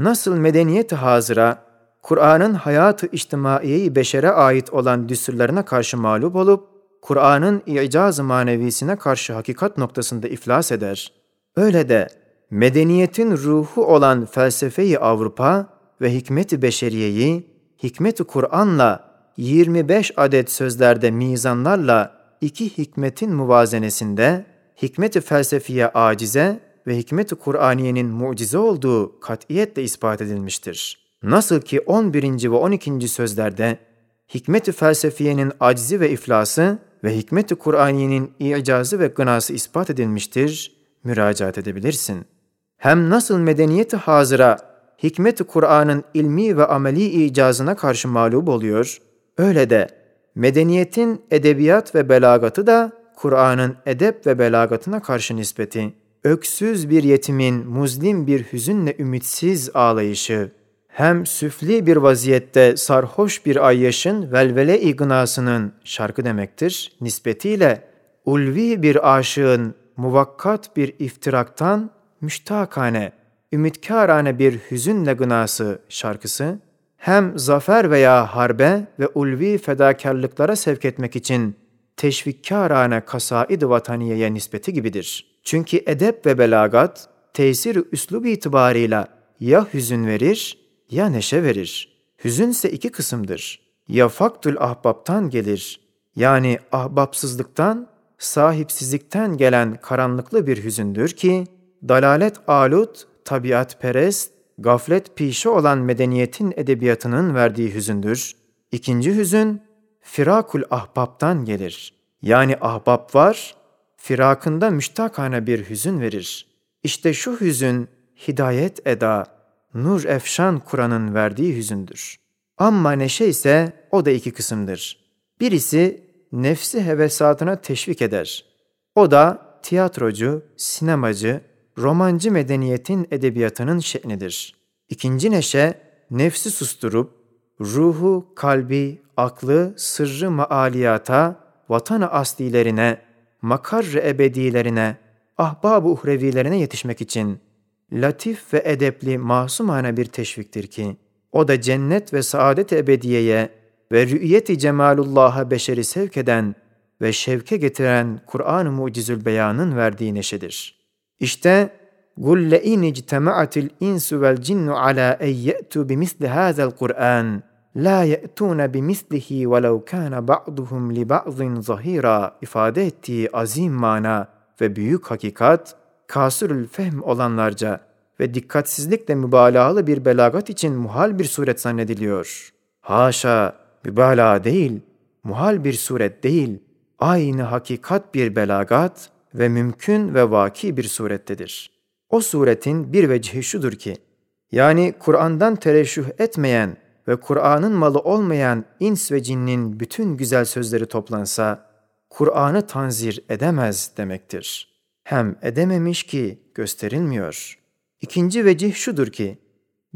Nasıl medeniyet hazıra, Kur'an'ın hayatı içtimaiyeyi beşere ait olan düsturlarına karşı mağlup olup, Kur'an'ın icaz-ı manevisine karşı hakikat noktasında iflas eder. Öyle de medeniyetin ruhu olan felsefeyi Avrupa ve hikmet-i beşeriyeyi, hikmet-i Kur'an'la 25 adet sözlerde mizanlarla iki hikmetin muvazenesinde, hikmet-i felsefiye acize ve hikmet-i Kur'aniyenin mucize olduğu katiyetle ispat edilmiştir. Nasıl ki 11. ve 12. sözlerde hikmet-i felsefiyenin acizi ve iflası ve hikmet-i Kur'aniyenin icazı ve gınası ispat edilmiştir, müracaat edebilirsin. Hem nasıl medeniyeti hazıra hikmet-i Kur'an'ın ilmi ve ameli icazına karşı mağlup oluyor, öyle de medeniyetin edebiyat ve belagatı da Kur'an'ın edep ve belagatına karşı nispeti, öksüz bir yetimin muzlim bir hüzünle ümitsiz ağlayışı, hem süfli bir vaziyette sarhoş bir ayyaşın velvele ignasının şarkı demektir, nispetiyle ulvi bir aşığın muvakkat bir iftiraktan müştakane, ümitkarane bir hüzünle gınası şarkısı, hem zafer veya harbe ve ulvi fedakarlıklara sevk etmek için teşvikkârâne kasaid-i vataniyeye nispeti gibidir. Çünkü edep ve belagat, tesir üslub itibarıyla ya hüzün verir ya neşe verir. Hüzün ise iki kısımdır. Ya faktül ahbaptan gelir, yani ahbapsızlıktan, sahipsizlikten gelen karanlıklı bir hüzündür ki, dalalet alut, tabiat perest, gaflet pişi olan medeniyetin edebiyatının verdiği hüzündür. İkinci hüzün, firakul ahbaptan gelir. Yani ahbap var, firakında müştakane bir hüzün verir. İşte şu hüzün, hidayet eda, nur efşan Kur'an'ın verdiği hüzündür. Amma neşe ise o da iki kısımdır. Birisi nefsi hevesatına teşvik eder. O da tiyatrocu, sinemacı, romancı medeniyetin edebiyatının şe'nidir. İkinci neşe, nefsi susturup, ruhu, kalbi, aklı, sırrı maaliyata, vatan-ı aslilerine, makar-ı ebedilerine, ahbab-ı uhrevilerine yetişmek için latif ve edepli masumane bir teşviktir ki, o da cennet ve saadet ebediyeye ve rü'yeti cemalullah'a beşeri sevk eden ve şevke getiren Kur'an-ı Mucizül Beyan'ın verdiği neşedir. İşte قُلْ لَاِنْ اجْتَمَعَتِ الْاِنْسُ وَالْجِنُّ عَلَى اَنْ يَأْتُوا بِمِثْلِ هَذَا الْقُرْآنِ la ye'tûne bimislihi velev kâne ba'duhum li ba'zin zahira ifade ettiği azim mana ve büyük hakikat, kasırül fehm olanlarca ve dikkatsizlikle mübalağalı bir belagat için muhal bir suret zannediliyor. Haşa, mübalağa değil, muhal bir suret değil, aynı hakikat bir belagat ve mümkün ve vaki bir surettedir. O suretin bir vecihi şudur ki, yani Kur'an'dan tereşüh etmeyen ve Kur'an'ın malı olmayan ins ve cinnin bütün güzel sözleri toplansa, Kur'an'ı tanzir edemez demektir. Hem edememiş ki gösterilmiyor. İkinci vecih şudur ki,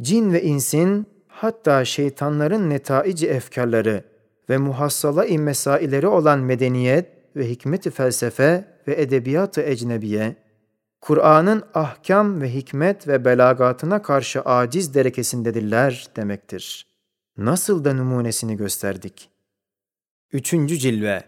cin ve insin hatta şeytanların netaici efkarları ve muhassala-i mesaileri olan medeniyet ve hikmet-i felsefe ve edebiyat-ı ecnebiye, Kur'an'ın ahkam ve hikmet ve belagatına karşı aciz derekesindedirler demektir. Nasıl da numunesini gösterdik. Üçüncü cilve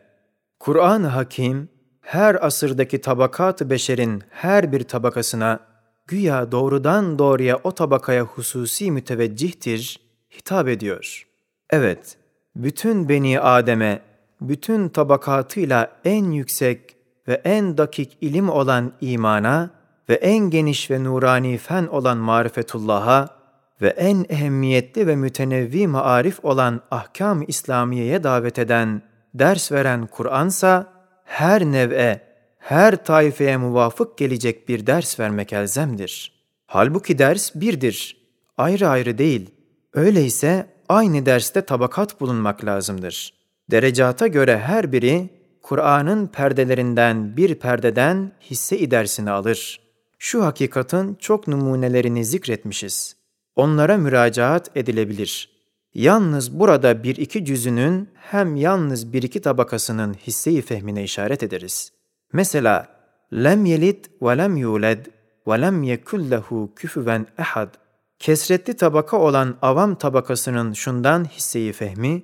Kur'an-ı Hakim, her asırdaki tabakat-ı beşerin her bir tabakasına, güya doğrudan doğruya o tabakaya hususi müteveccihtir, hitap ediyor. Evet, bütün Beni Adem'e, bütün tabakatıyla en yüksek ve en dakik ilim olan imana ve en geniş ve nurani fen olan marifetullah'a ve en ehemmiyetli ve mütenevvi maarif olan ahkam-ı İslamiye'ye davet eden, ders veren Kur'ansa, her nev'e, her taifeye muvafık gelecek bir ders vermek elzemdir. Halbuki ders birdir, ayrı ayrı değil. Öyleyse aynı derste tabakat bulunmak lazımdır. Derecata göre her biri Kur'an'ın perdelerinden bir perdeden hisse-i dersini alır. Şu hakikatin çok numunelerini zikretmişiz. Onlara müracaat edilebilir. Yalnız burada bir iki cüzünün hem yalnız bir iki tabakasının hisse-i fehmine işaret ederiz. Mesela lem yelid ve lem yulad ve lem yekul lehu küfüven ehad kesretli tabaka olan avam tabakasının şundan hisseyi fehmi,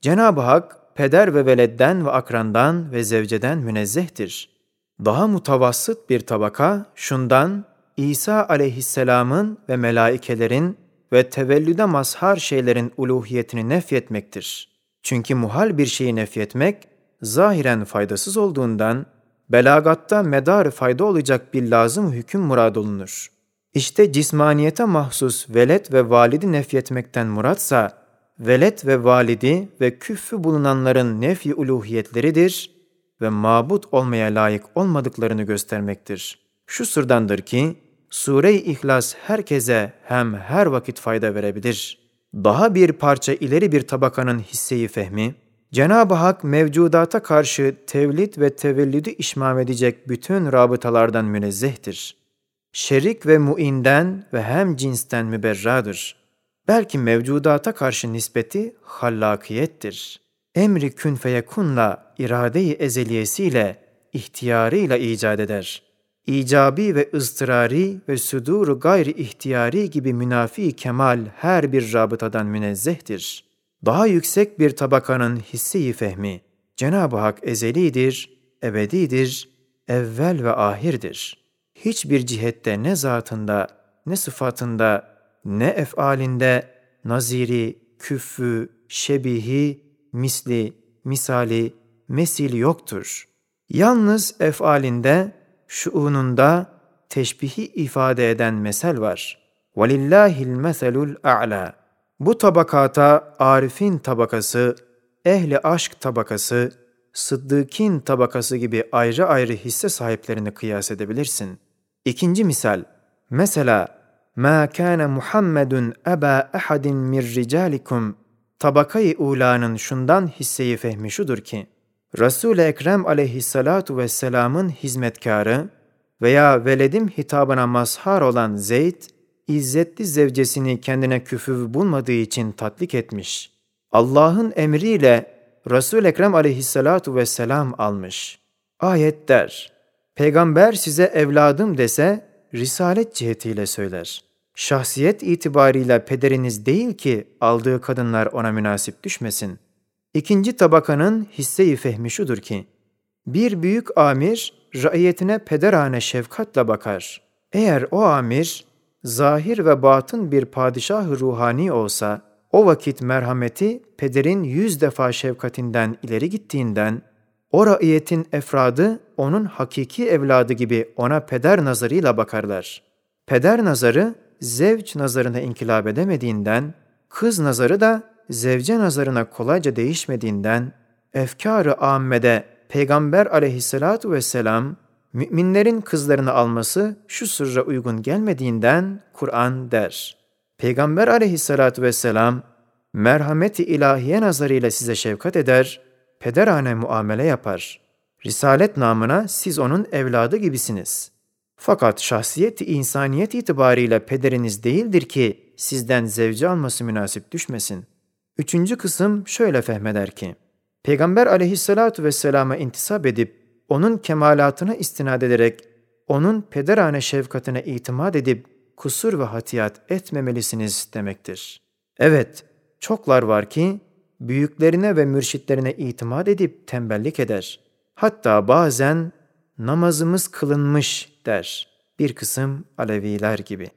Cenab-ı Hak peder ve veledden ve akrandan ve zevceden münezzehtir. Daha mutavassıt bir tabaka şundan İsa aleyhisselamın ve melaikelerin ve tevellüde mazhar şeylerin uluhiyetini nefyetmektir. Çünkü muhal bir şeyi nefyetmek, zahiren faydasız olduğundan, belagatta medar fayda olacak bir lazım hüküm murad olunur. İşte cismaniyete mahsus velet ve validi nefyetmekten muratsa, velet ve validi ve küffü bulunanların nefi uluhiyetleridir ve mabut olmaya layık olmadıklarını göstermektir. Şu sırdandır ki, Sure-i İhlas herkese hem her vakit fayda verebilir. Daha bir parça ileri bir tabakanın hisseyi fehmi, Cenab-ı Hak mevcudata karşı tevlid ve tevellüdü işmam edecek bütün rabıtalardan münezzehtir. Şerik ve muinden ve hem cinsten müberradır. Belki mevcudata karşı nispeti hallakiyettir. Emri kün feyekunla irade-i ezeliyesiyle, ihtiyarıyla icat eder. İcabi ve ızdırari ve sudur gayri ihtiyari gibi münafi kemal her bir rabıtadan münezzehtir.'' daha yüksek bir tabakanın hissi fehmi, Cenab-ı Hak ezelidir, ebedidir, evvel ve ahirdir. Hiçbir cihette ne zatında, ne sıfatında, ne efalinde, naziri, küffü, şebihi, misli, misali, mesil yoktur. Yalnız efalinde, şuununda teşbihi ifade eden mesel var. وَلِلَّهِ الْمَثَلُ الْأَعْلَى bu tabakata arifin tabakası, ehli aşk tabakası, sıddıkin tabakası gibi ayrı ayrı hisse sahiplerini kıyas edebilirsin. İkinci misal, mesela مَا كَانَ مُحَمَّدٌ أَبَا أَحَدٍ مِنْ رِجَالِكُمْ Tabakayı ulanın şundan hisseyi fehmi şudur ki, Resul-i Ekrem aleyhissalatu vesselamın hizmetkarı veya veledim hitabına mazhar olan Zeyd, izzetli zevcesini kendine küfür bulmadığı için tatlik etmiş. Allah'ın emriyle Resul-i Ekrem aleyhissalatu vesselam almış. Ayet der, Peygamber size evladım dese, risalet cihetiyle söyler. Şahsiyet itibarıyla pederiniz değil ki aldığı kadınlar ona münasip düşmesin. İkinci tabakanın hisse-i fehmi şudur ki, bir büyük amir raiyetine pederane şefkatle bakar. Eğer o amir zahir ve batın bir padişah ruhani olsa, o vakit merhameti pederin yüz defa şefkatinden ileri gittiğinden, o raiyetin efradı onun hakiki evladı gibi ona peder nazarıyla bakarlar. Peder nazarı zevç nazarına inkılap edemediğinden, kız nazarı da zevce nazarına kolayca değişmediğinden, efkar-ı ammede Peygamber aleyhissalatu vesselam Müminlerin kızlarını alması şu sırra uygun gelmediğinden Kur'an der. Peygamber aleyhissalatü vesselam merhameti ilahiye nazarıyla size şefkat eder, pederane muamele yapar. Risalet namına siz onun evladı gibisiniz. Fakat şahsiyeti insaniyet itibarıyla pederiniz değildir ki sizden zevci alması münasip düşmesin. Üçüncü kısım şöyle fehmeder ki, Peygamber aleyhissalatu vesselama intisap edip onun kemalatına istinad ederek onun pederane şefkatine itimat edip kusur ve hatiyat etmemelisiniz demektir. Evet, çoklar var ki büyüklerine ve mürşitlerine itimat edip tembellik eder. Hatta bazen namazımız kılınmış der. Bir kısım Aleviler gibi.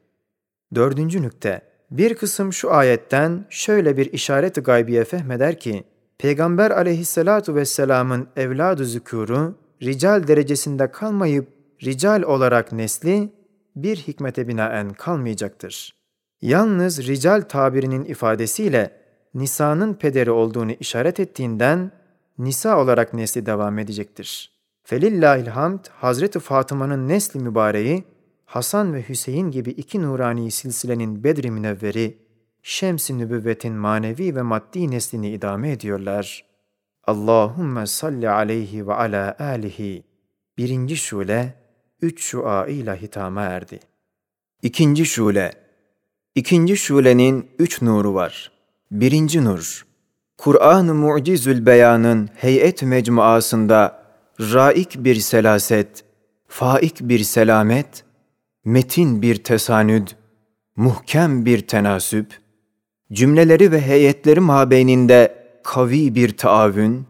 Dördüncü nükte. Bir kısım şu ayetten şöyle bir işaret-i gaybiye fehmeder ki, Peygamber aleyhissalatu vesselamın evladı zükuru rical derecesinde kalmayıp rical olarak nesli bir hikmete binaen kalmayacaktır. Yalnız rical tabirinin ifadesiyle Nisa'nın pederi olduğunu işaret ettiğinden Nisa olarak nesli devam edecektir. Felillahil hamd Hazreti Fatıma'nın nesli mübareği Hasan ve Hüseyin gibi iki nurani silsilenin bedri münevveri Şems-i nübüvvetin manevi ve maddi neslini idame ediyorlar. Allahümme salli aleyhi ve ala alihi. Birinci şule, üç şua ile hitama erdi. İkinci şule, İkinci şulenin üç nuru var. Birinci nur, Kur'an-ı Mu'cizül Beyan'ın heyet mecmuasında raik bir selaset, faik bir selamet, metin bir tesanüd, muhkem bir tenasüp, cümleleri ve heyetleri mabeyninde kavi bir taavün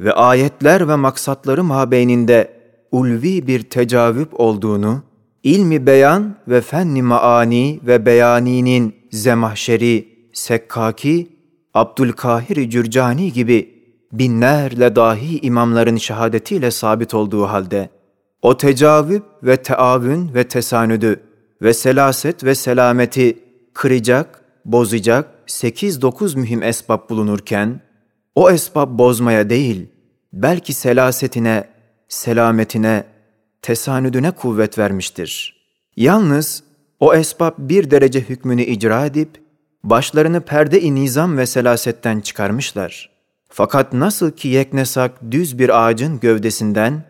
ve ayetler ve maksatları mabeyninde ulvi bir tecavüp olduğunu, ilmi beyan ve fenni maani ve beyaninin Zemahşeri, Sekkaki, Abdülkahir Cürcani gibi binlerle dahi imamların şehadetiyle sabit olduğu halde, o tecavüp ve teavün ve tesanüdü ve selaset ve selameti kıracak, bozacak sekiz dokuz mühim esbab bulunurken, o esbab bozmaya değil, belki selasetine, selametine, tesanüdüne kuvvet vermiştir. Yalnız o esbab bir derece hükmünü icra edip, başlarını perde-i nizam ve selasetten çıkarmışlar. Fakat nasıl ki yeknesak düz bir ağacın gövdesinden,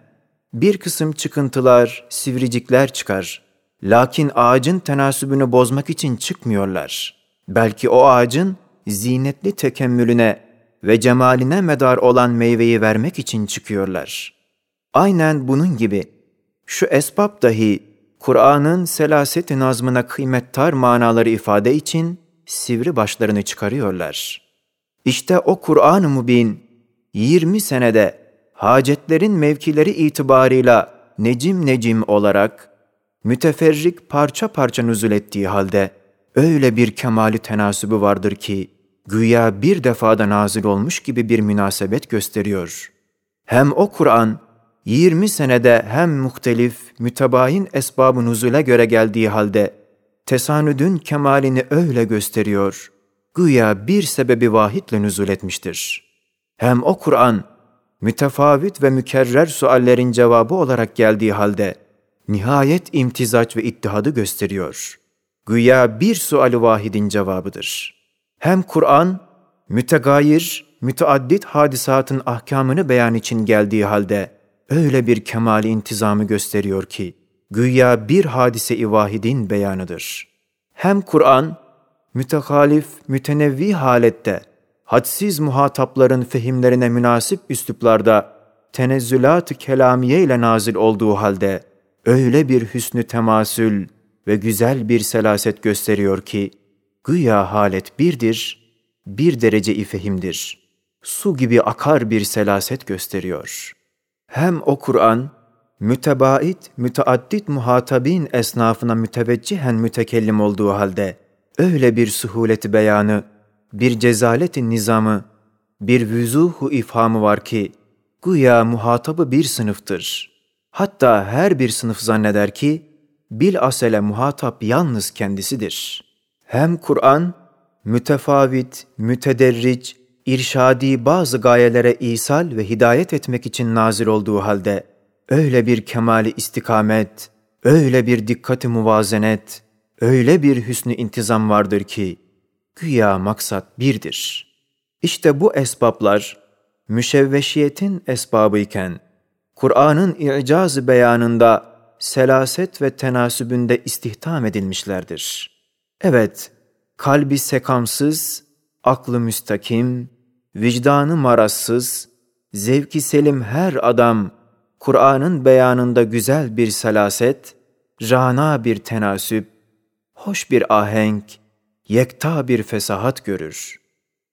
bir kısım çıkıntılar, sivricikler çıkar. Lakin ağacın tenasübünü bozmak için çıkmıyorlar. Belki o ağacın zinetli tekemmülüne ve cemaline medar olan meyveyi vermek için çıkıyorlar. Aynen bunun gibi şu esbab dahi Kur'an'ın selaset-i nazmına kıymettar manaları ifade için sivri başlarını çıkarıyorlar. İşte o Kur'an-ı Mubin 20 senede hacetlerin mevkileri itibarıyla necim necim olarak müteferrik parça parça nüzul ettiği halde öyle bir kemali tenasübü vardır ki güya bir defada nazil olmuş gibi bir münasebet gösteriyor. Hem o Kur'an 20 senede hem muhtelif, mütebayin esbab-ı nuzule göre geldiği halde tesanüdün kemalini öyle gösteriyor. Güya bir sebebi vahitle nüzul etmiştir. Hem o Kur'an mütefavit ve mükerrer suallerin cevabı olarak geldiği halde nihayet imtizaç ve ittihadı gösteriyor. Güya bir suali vahidin cevabıdır. Hem Kur'an mütegayir, müteaddit hadisatın ahkamını beyan için geldiği halde öyle bir kemali intizamı gösteriyor ki, güya bir hadise-i vahidin beyanıdır. Hem Kur'an, mütehalif, mütenevvi halette, hadsiz muhatapların fehimlerine münasip üsluplarda, tenezzülat-ı kelamiye ile nazil olduğu halde, öyle bir hüsnü temasül ve güzel bir selaset gösteriyor ki, güya halet birdir, bir derece-i fehimdir. Su gibi akar bir selaset gösteriyor.'' Hem o Kur'an, mütebait, müteaddit muhatabin esnafına müteveccühen mütekellim olduğu halde, öyle bir suhuleti beyanı, bir cezaleti nizamı, bir vüzuhu ifhamı var ki, güya muhatabı bir sınıftır. Hatta her bir sınıf zanneder ki, bil asele muhatap yalnız kendisidir. Hem Kur'an, mütefavit, mütederric, irşadi bazı gayelere isal ve hidayet etmek için nazil olduğu halde, öyle bir kemali istikamet, öyle bir dikkati muvazenet, öyle bir hüsnü intizam vardır ki, güya maksat birdir. İşte bu esbablar, müşevveşiyetin esbabı iken, Kur'an'ın i'caz beyanında selaset ve tenasübünde istihdam edilmişlerdir. Evet, kalbi sekamsız, aklı müstakim, vicdanı marazsız, zevki selim her adam, Kur'an'ın beyanında güzel bir selaset, rana bir tenasüp, hoş bir ahenk, yekta bir fesahat görür.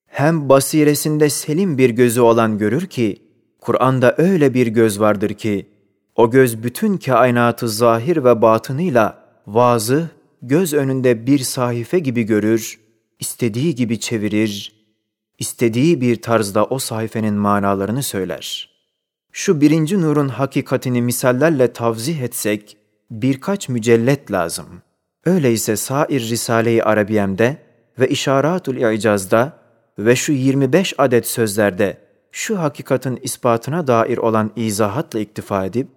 Hem basiresinde selim bir gözü olan görür ki, Kur'an'da öyle bir göz vardır ki, o göz bütün kainatı zahir ve batınıyla vazı göz önünde bir sahife gibi görür, istediği gibi çevirir, istediği bir tarzda o sayfenin manalarını söyler. Şu birinci nurun hakikatini misallerle tavzih etsek, birkaç mücellet lazım. Öyleyse sair Risale-i Arabiyem'de ve İşaratul İcaz'da ve şu 25 adet sözlerde şu hakikatin ispatına dair olan izahatla iktifa edip,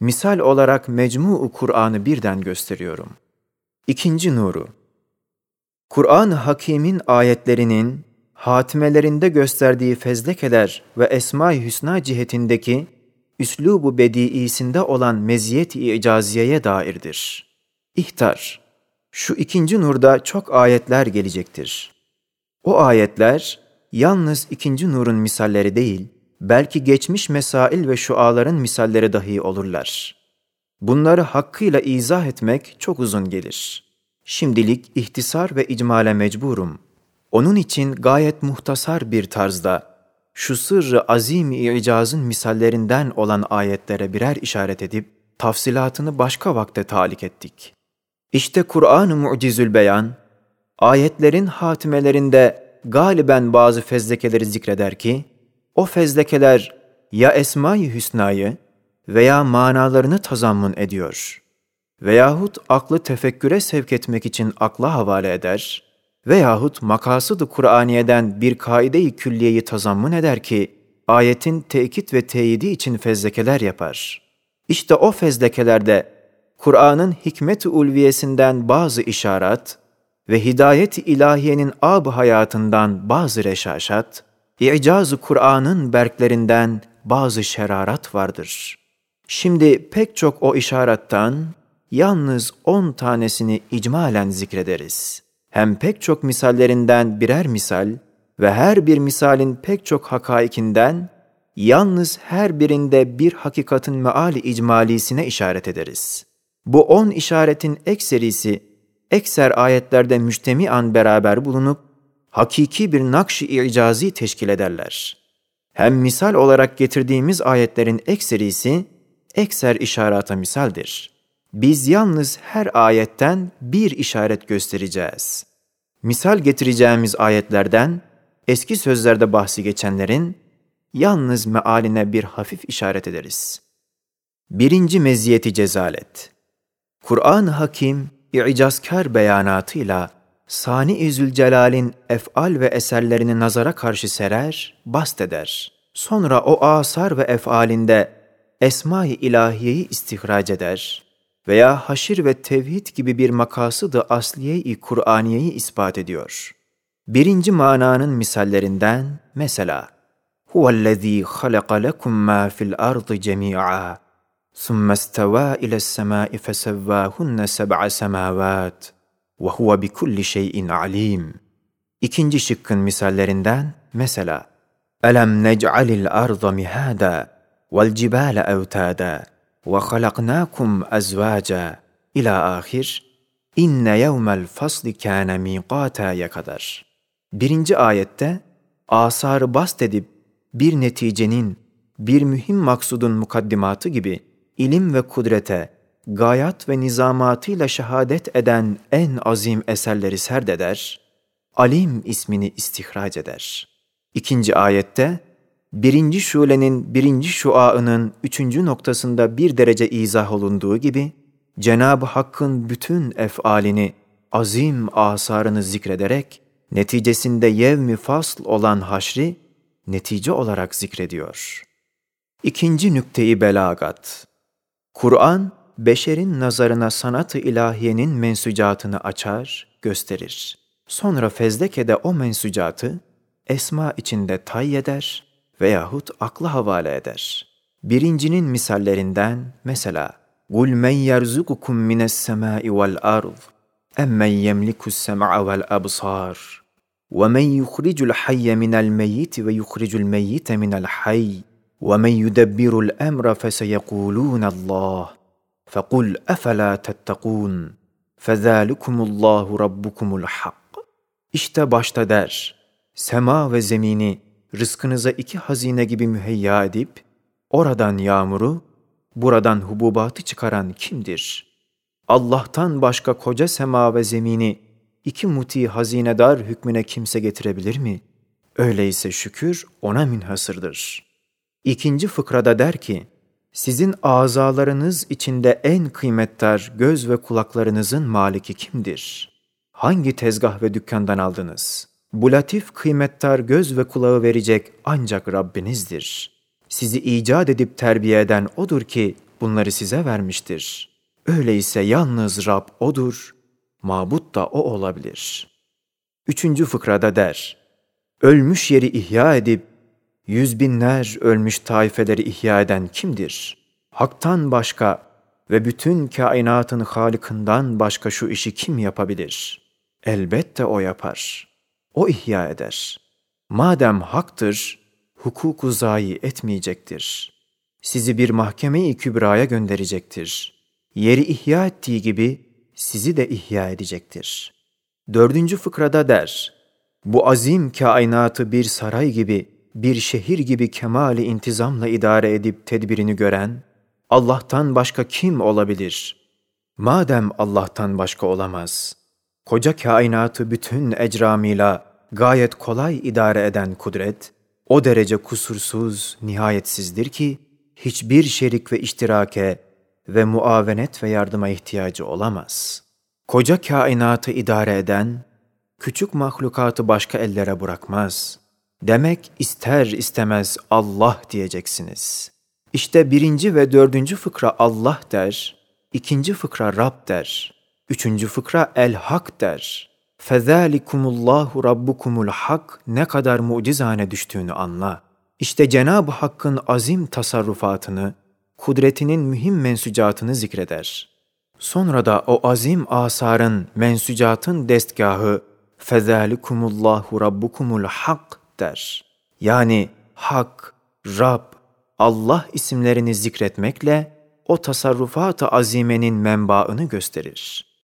misal olarak Mecmu-u Kur'an'ı birden gösteriyorum. İkinci nuru, Kur'an-ı Hakîm'in ayetlerinin hatimelerinde gösterdiği fezlekeler ve Esma-i Hüsna cihetindeki üslubu bediisinde olan meziyet-i icaziyeye dairdir. İhtar, şu ikinci nurda çok ayetler gelecektir. O ayetler yalnız ikinci nurun misalleri değil, belki geçmiş mesail ve şuaların misalleri dahi olurlar. Bunları hakkıyla izah etmek çok uzun gelir. Şimdilik ihtisar ve icmale mecburum. Onun için gayet muhtasar bir tarzda şu sırrı azim icazın misallerinden olan ayetlere birer işaret edip tafsilatını başka vakte talik ettik. İşte Kur'an-ı Mucizül Beyan, ayetlerin hatimelerinde galiben bazı fezlekeleri zikreder ki, o fezlekeler ya Esma-i Hüsna'yı veya manalarını tazammun ediyor veyahut aklı tefekküre sevk etmek için akla havale eder veyahut makasıdı Kur'aniye'den bir kaide-i külliyeyi tazammun eder ki, ayetin tekit ve teyidi için fezlekeler yapar. İşte o fezlekelerde Kur'an'ın hikmet-i ulviyesinden bazı işaret ve hidayet-i ilahiyenin ab hayatından bazı reşaşat, İcaz-ı Kur'an'ın berklerinden bazı şerarat vardır. Şimdi pek çok o işarettan yalnız on tanesini icmalen zikrederiz. Hem pek çok misallerinden birer misal ve her bir misalin pek çok hakaikinden yalnız her birinde bir hakikatin meali icmalisine işaret ederiz. Bu on işaretin ekserisi, ekser ayetlerde müştemi an beraber bulunup, hakiki bir nakş-ı icazi teşkil ederler. Hem misal olarak getirdiğimiz ayetlerin ekserisi, ekser işarata misaldir. Biz yalnız her ayetten bir işaret göstereceğiz. Misal getireceğimiz ayetlerden, eski sözlerde bahsi geçenlerin, yalnız mealine bir hafif işaret ederiz. Birinci meziyeti cezalet. Kur'an-ı Hakim, i'cazkar beyanatıyla, Sani-i Zülcelal'in efal ve eserlerini nazara karşı serer, bast eder. Sonra o asar ve efalinde esma-i ilahiyeyi istihraç eder veya haşir ve tevhid gibi bir makasıdı asliye-i Kur'aniyeyi ispat ediyor. Birinci mananın misallerinden mesela Huvellezî halaka lekum mâ fil ardı cemî'â ثُمَّ اسْتَوَى إِلَى السَّمَاءِ فَسَوَّاهُنَّ سَبْعَ سَمَاوَاتٍ وَهُوَ بِكُلِّ شَيْءٍ عَلِيمٍ İkinci şıkkın misallerinden mesela أَلَمْ نَجْعَلِ الْأَرْضَ مِهَادًا وَالْجِبَالَ أَوْتَادًا وَخَلَقْنَاكُمْ أَزْوَاجًا İlâ ahir İnne yevmel fasli kâne mîqâtâya kadar. Birinci ayette asarı bast edip bir neticenin, bir mühim maksudun mukaddimatı gibi ilim ve kudrete, gayat ve nizamatıyla şehadet eden en azim eserleri serdeder, Alim ismini istihraç eder. İkinci ayette, birinci şulenin birinci şuaının üçüncü noktasında bir derece izah olunduğu gibi, Cenab-ı Hakk'ın bütün efalini, azim asarını zikrederek, neticesinde yevmi fasl olan haşri, netice olarak zikrediyor. İkinci nükteyi belagat. Kur'an, beşerin nazarına sanat-ı ilahiyenin mensucatını açar, gösterir. Sonra fezlekede o mensucatı, esma içinde tay eder veyahut akla havale eder. Birincinin misallerinden mesela قُلْ مَنْ يَرْزُقُكُمْ مِنَ السَّمَاءِ وَالْأَرْضِ اَمَّنْ يَمْلِكُ السَّمْعَ وَالْأَبْصَارِ وَمَنْ يُخْرِجُ الْحَيَّ مِنَ الْمَيِّتِ وَيُخْرِجُ الْمَيِّتَ مِنَ الْحَيِّ وَمَنْ يُدَبِّرُ الْأَمْرَ فَسَيَقُولُونَ اللّٰهِ فَقُلْ أَفَلَا تَتَّقُونَ فَذَٰلِكُمُ اللّٰهُ رَبُّكُمُ الْحَقِّ İşte başta der, sema ve zemini rızkınıza iki hazine gibi müheyya edip, oradan yağmuru, buradan hububatı çıkaran kimdir? Allah'tan başka koca sema ve zemini iki muti hazinedar hükmüne kimse getirebilir mi? Öyleyse şükür ona münhasırdır. İkinci fıkrada der ki, sizin azalarınız içinde en kıymetdar göz ve kulaklarınızın maliki kimdir? Hangi tezgah ve dükkandan aldınız? Bu latif kıymetdar göz ve kulağı verecek ancak Rabbinizdir. Sizi icat edip terbiye eden O'dur ki bunları size vermiştir. Öyleyse yalnız Rab O'dur, mabut da O olabilir. Üçüncü fıkrada der, Ölmüş yeri ihya edip, yüz binler ölmüş taifeleri ihya eden kimdir? Hak'tan başka ve bütün kainatın Halık'ından başka şu işi kim yapabilir? Elbette O yapar. O ihya eder. Madem haktır, hukuku zayi etmeyecektir. Sizi bir mahkeme-i kübraya gönderecektir. Yeri ihya ettiği gibi sizi de ihya edecektir. Dördüncü fıkrada der, bu azim kainatı bir saray gibi, bir şehir gibi kemali intizamla idare edip tedbirini gören, Allah'tan başka kim olabilir? Madem Allah'tan başka olamaz, koca kainatı bütün ecramıyla gayet kolay idare eden kudret, o derece kusursuz, nihayetsizdir ki, hiçbir şerik ve iştirake ve muavenet ve yardıma ihtiyacı olamaz. Koca kainatı idare eden, küçük mahlukatı başka ellere bırakmaz. Demek ister istemez Allah diyeceksiniz. İşte birinci ve dördüncü fıkra Allah der, ikinci fıkra Rab der, üçüncü fıkra El Hak der. Fezalikumullahu Rabbukumul Hak ne kadar mucizane düştüğünü anla. İşte Cenab-ı Hakk'ın azim tasarrufatını, kudretinin mühim mensucatını zikreder. Sonra da o azim asarın, mensucatın destgahı fezalikumullahu rabbukumul hak der. Yani Hak, Rab, Allah isimlerini zikretmekle o tasarrufat-ı azimenin menbaını gösterir.